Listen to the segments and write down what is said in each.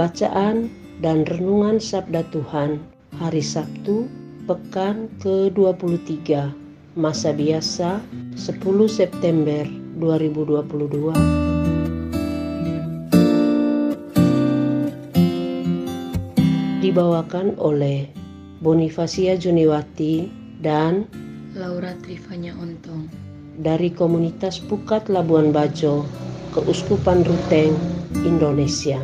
Bacaan dan Renungan Sabda Tuhan Hari Sabtu Pekan ke-23 Masa Biasa 10 September 2022 Dibawakan oleh Bonifasia Juniwati dan Laura Trifanya Ontong dari komunitas Pukat Labuan Bajo, Keuskupan Ruteng, Indonesia.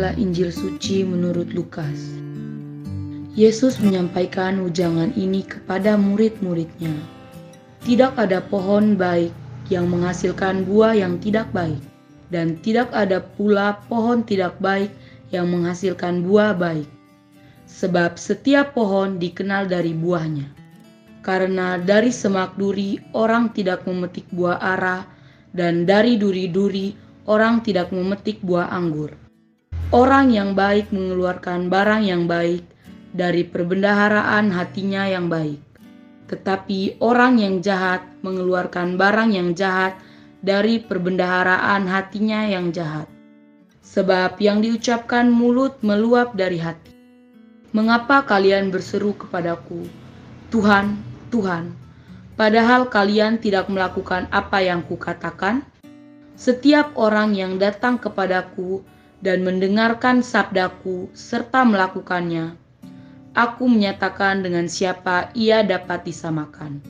Inilah Injil suci menurut Lukas. Yesus menyampaikan ujangan ini kepada murid-muridnya. Tidak ada pohon baik yang menghasilkan buah yang tidak baik, dan tidak ada pula pohon tidak baik yang menghasilkan buah baik. Sebab setiap pohon dikenal dari buahnya. Karena dari semak duri orang tidak memetik buah ara, dan dari duri-duri orang tidak memetik buah anggur. Orang yang baik mengeluarkan barang yang baik dari perbendaharaan hatinya yang baik. Tetapi orang yang jahat mengeluarkan barang yang jahat dari perbendaharaan hatinya yang jahat. Sebab yang diucapkan mulut meluap dari hati. Mengapa kalian berseru kepadaku, Tuhan, Tuhan, padahal kalian tidak melakukan apa yang kukatakan? Setiap orang yang datang kepadaku dan mendengarkan sabdaku serta melakukannya, aku menyatakan dengan siapa ia dapat disamakan.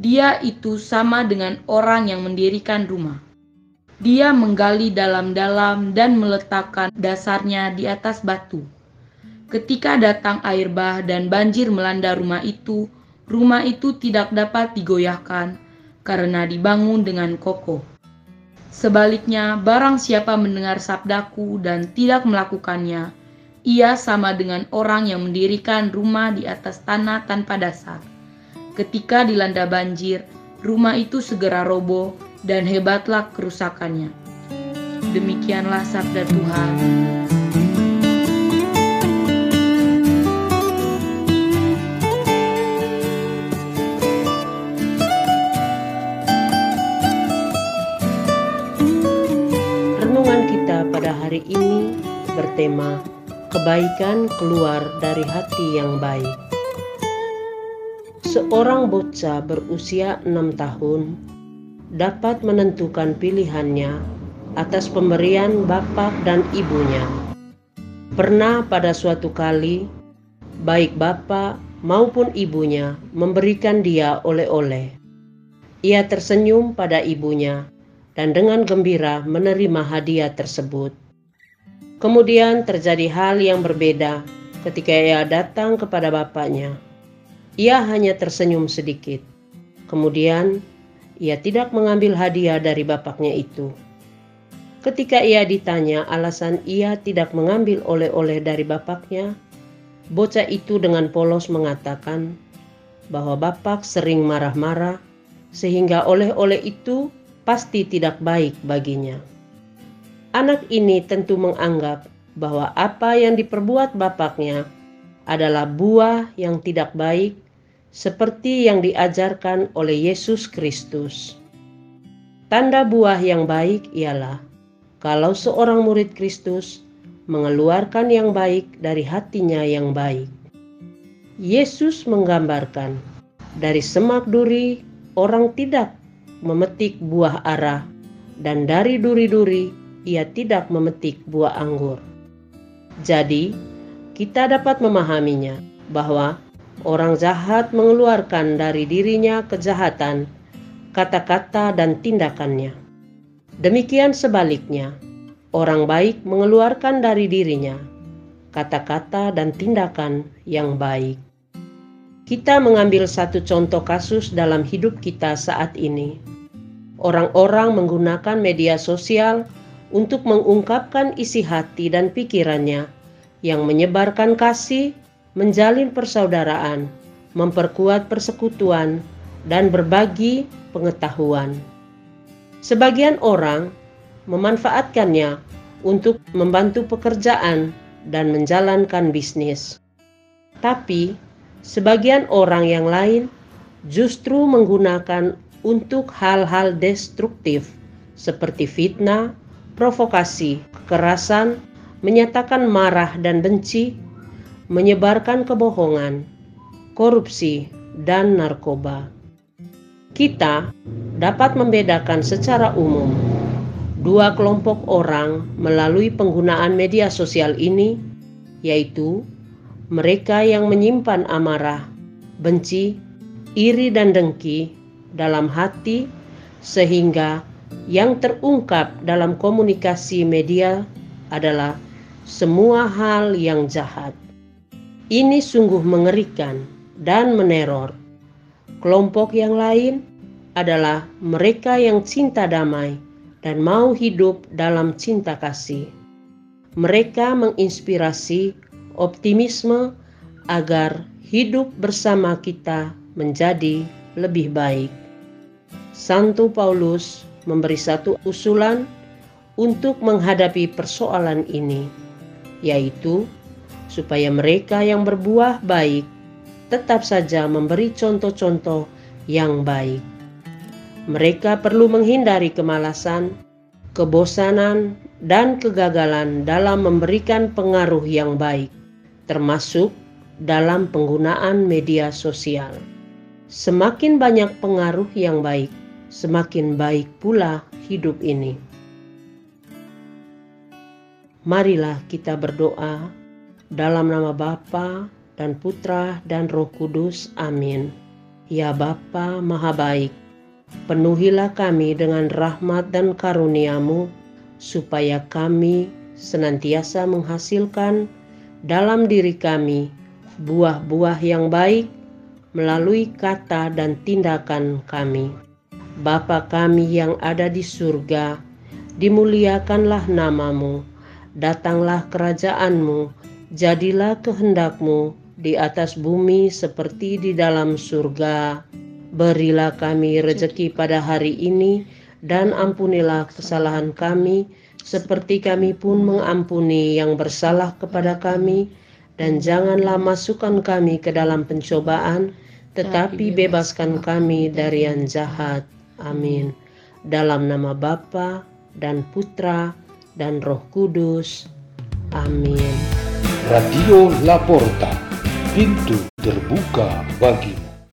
Dia itu sama dengan orang yang mendirikan rumah. Dia menggali dalam-dalam dan meletakkan dasarnya di atas batu. Ketika datang air bah dan banjir melanda rumah itu, rumah itu tidak dapat digoyahkan karena dibangun dengan kokoh. Sebaliknya, barang siapa mendengar sabdaku dan tidak melakukannya, ia sama dengan orang yang mendirikan rumah di atas tanah tanpa dasar. Ketika dilanda banjir, rumah itu segera roboh dan hebatlah kerusakannya. Demikianlah sabda Tuhan. Pada hari ini bertema Kebaikan keluar dari hati yang baik. Seorang bocah berusia enam tahun dapat menentukan pilihannya atas pemberian bapak dan ibunya. Pernah pada suatu kali, baik bapak maupun ibunya memberikan dia oleh-oleh. Ia tersenyum pada ibunya dan dengan gembira menerima hadiah tersebut. Kemudian terjadi hal yang berbeda ketika ia datang kepada bapaknya. Ia hanya tersenyum sedikit. Kemudian ia tidak mengambil hadiah dari bapaknya itu. Ketika ia ditanya alasan ia tidak mengambil oleh-oleh dari bapaknya, bocah itu dengan polos mengatakan bahwa bapak sering marah-marah sehingga oleh-oleh itu pasti tidak baik baginya. Anak ini tentu menganggap bahwa apa yang diperbuat bapaknya adalah buah yang tidak baik, seperti yang diajarkan oleh Yesus Kristus. Tanda buah yang baik ialah kalau seorang murid Kristus mengeluarkan yang baik dari hatinya yang baik. Yesus menggambarkan dari semak duri orang tidak memetik buah ara, dan dari duri-duri ia tidak memetik buah anggur. Jadi, kita dapat memahaminya bahwa orang jahat mengeluarkan dari dirinya kejahatan, kata-kata, dan tindakannya. Demikian sebaliknya, orang baik mengeluarkan dari dirinya kata-kata, dan tindakan yang baik. Kita mengambil satu contoh kasus dalam hidup kita saat ini. Orang-orang menggunakan media sosial untuk mengungkapkan isi hati dan pikirannya yang menyebarkan kasih, menjalin persaudaraan, memperkuat persekutuan, dan berbagi pengetahuan. Sebagian orang memanfaatkannya untuk membantu pekerjaan dan menjalankan bisnis. Tapi sebagian orang yang lain justru menggunakan untuk hal-hal destruktif seperti fitnah, provokasi, kekerasan, menyatakan marah dan benci, menyebarkan kebohongan, korupsi, dan narkoba. Kita dapat membedakan secara umum dua kelompok orang melalui penggunaan media sosial ini, yaitu mereka yang menyimpan amarah, benci, iri, dan dengki dalam hati, sehingga yang terungkap dalam komunikasi media adalah semua hal yang jahat. Ini sungguh mengerikan dan meneror. Kelompok yang lain adalah mereka yang cinta damai dan mau hidup dalam cinta kasih. Mereka menginspirasi optimisme agar hidup bersama kita menjadi lebih baik. Santo Paulus memberi satu usulan untuk menghadapi persoalan ini, yaitu supaya mereka yang berbuah baik tetap saja memberi contoh-contoh yang baik. Mereka perlu menghindari kemalasan, kebosanan, dan kegagalan dalam memberikan pengaruh yang baik, termasuk dalam penggunaan media sosial. Semakin banyak pengaruh yang baik, semakin baik pula hidup ini. Marilah kita berdoa dalam nama Bapa dan Putra dan Roh Kudus. Amin. Ya Bapa Maha Baik, Penuhilah kami dengan rahmat dan karuniamu, supaya kami senantiasa menghasilkan dalam diri kami buah-buah yang baik melalui kata dan tindakan kami. Bapa kami yang ada di surga, dimuliakanlah namamu, datanglah kerajaanmu, jadilah kehendakmu di atas bumi seperti di dalam surga. Berilah kami rezeki pada hari ini dan ampunilah kesalahan kami seperti kami pun mengampuni yang bersalah kepada kami dan janganlah masukkan kami ke dalam pencobaan tetapi bebaskan kami dari yang jahat. Amin. Dalam nama Bapa dan Putra dan Roh Kudus. Amin. Radio Laporta, pintu terbuka bagimu.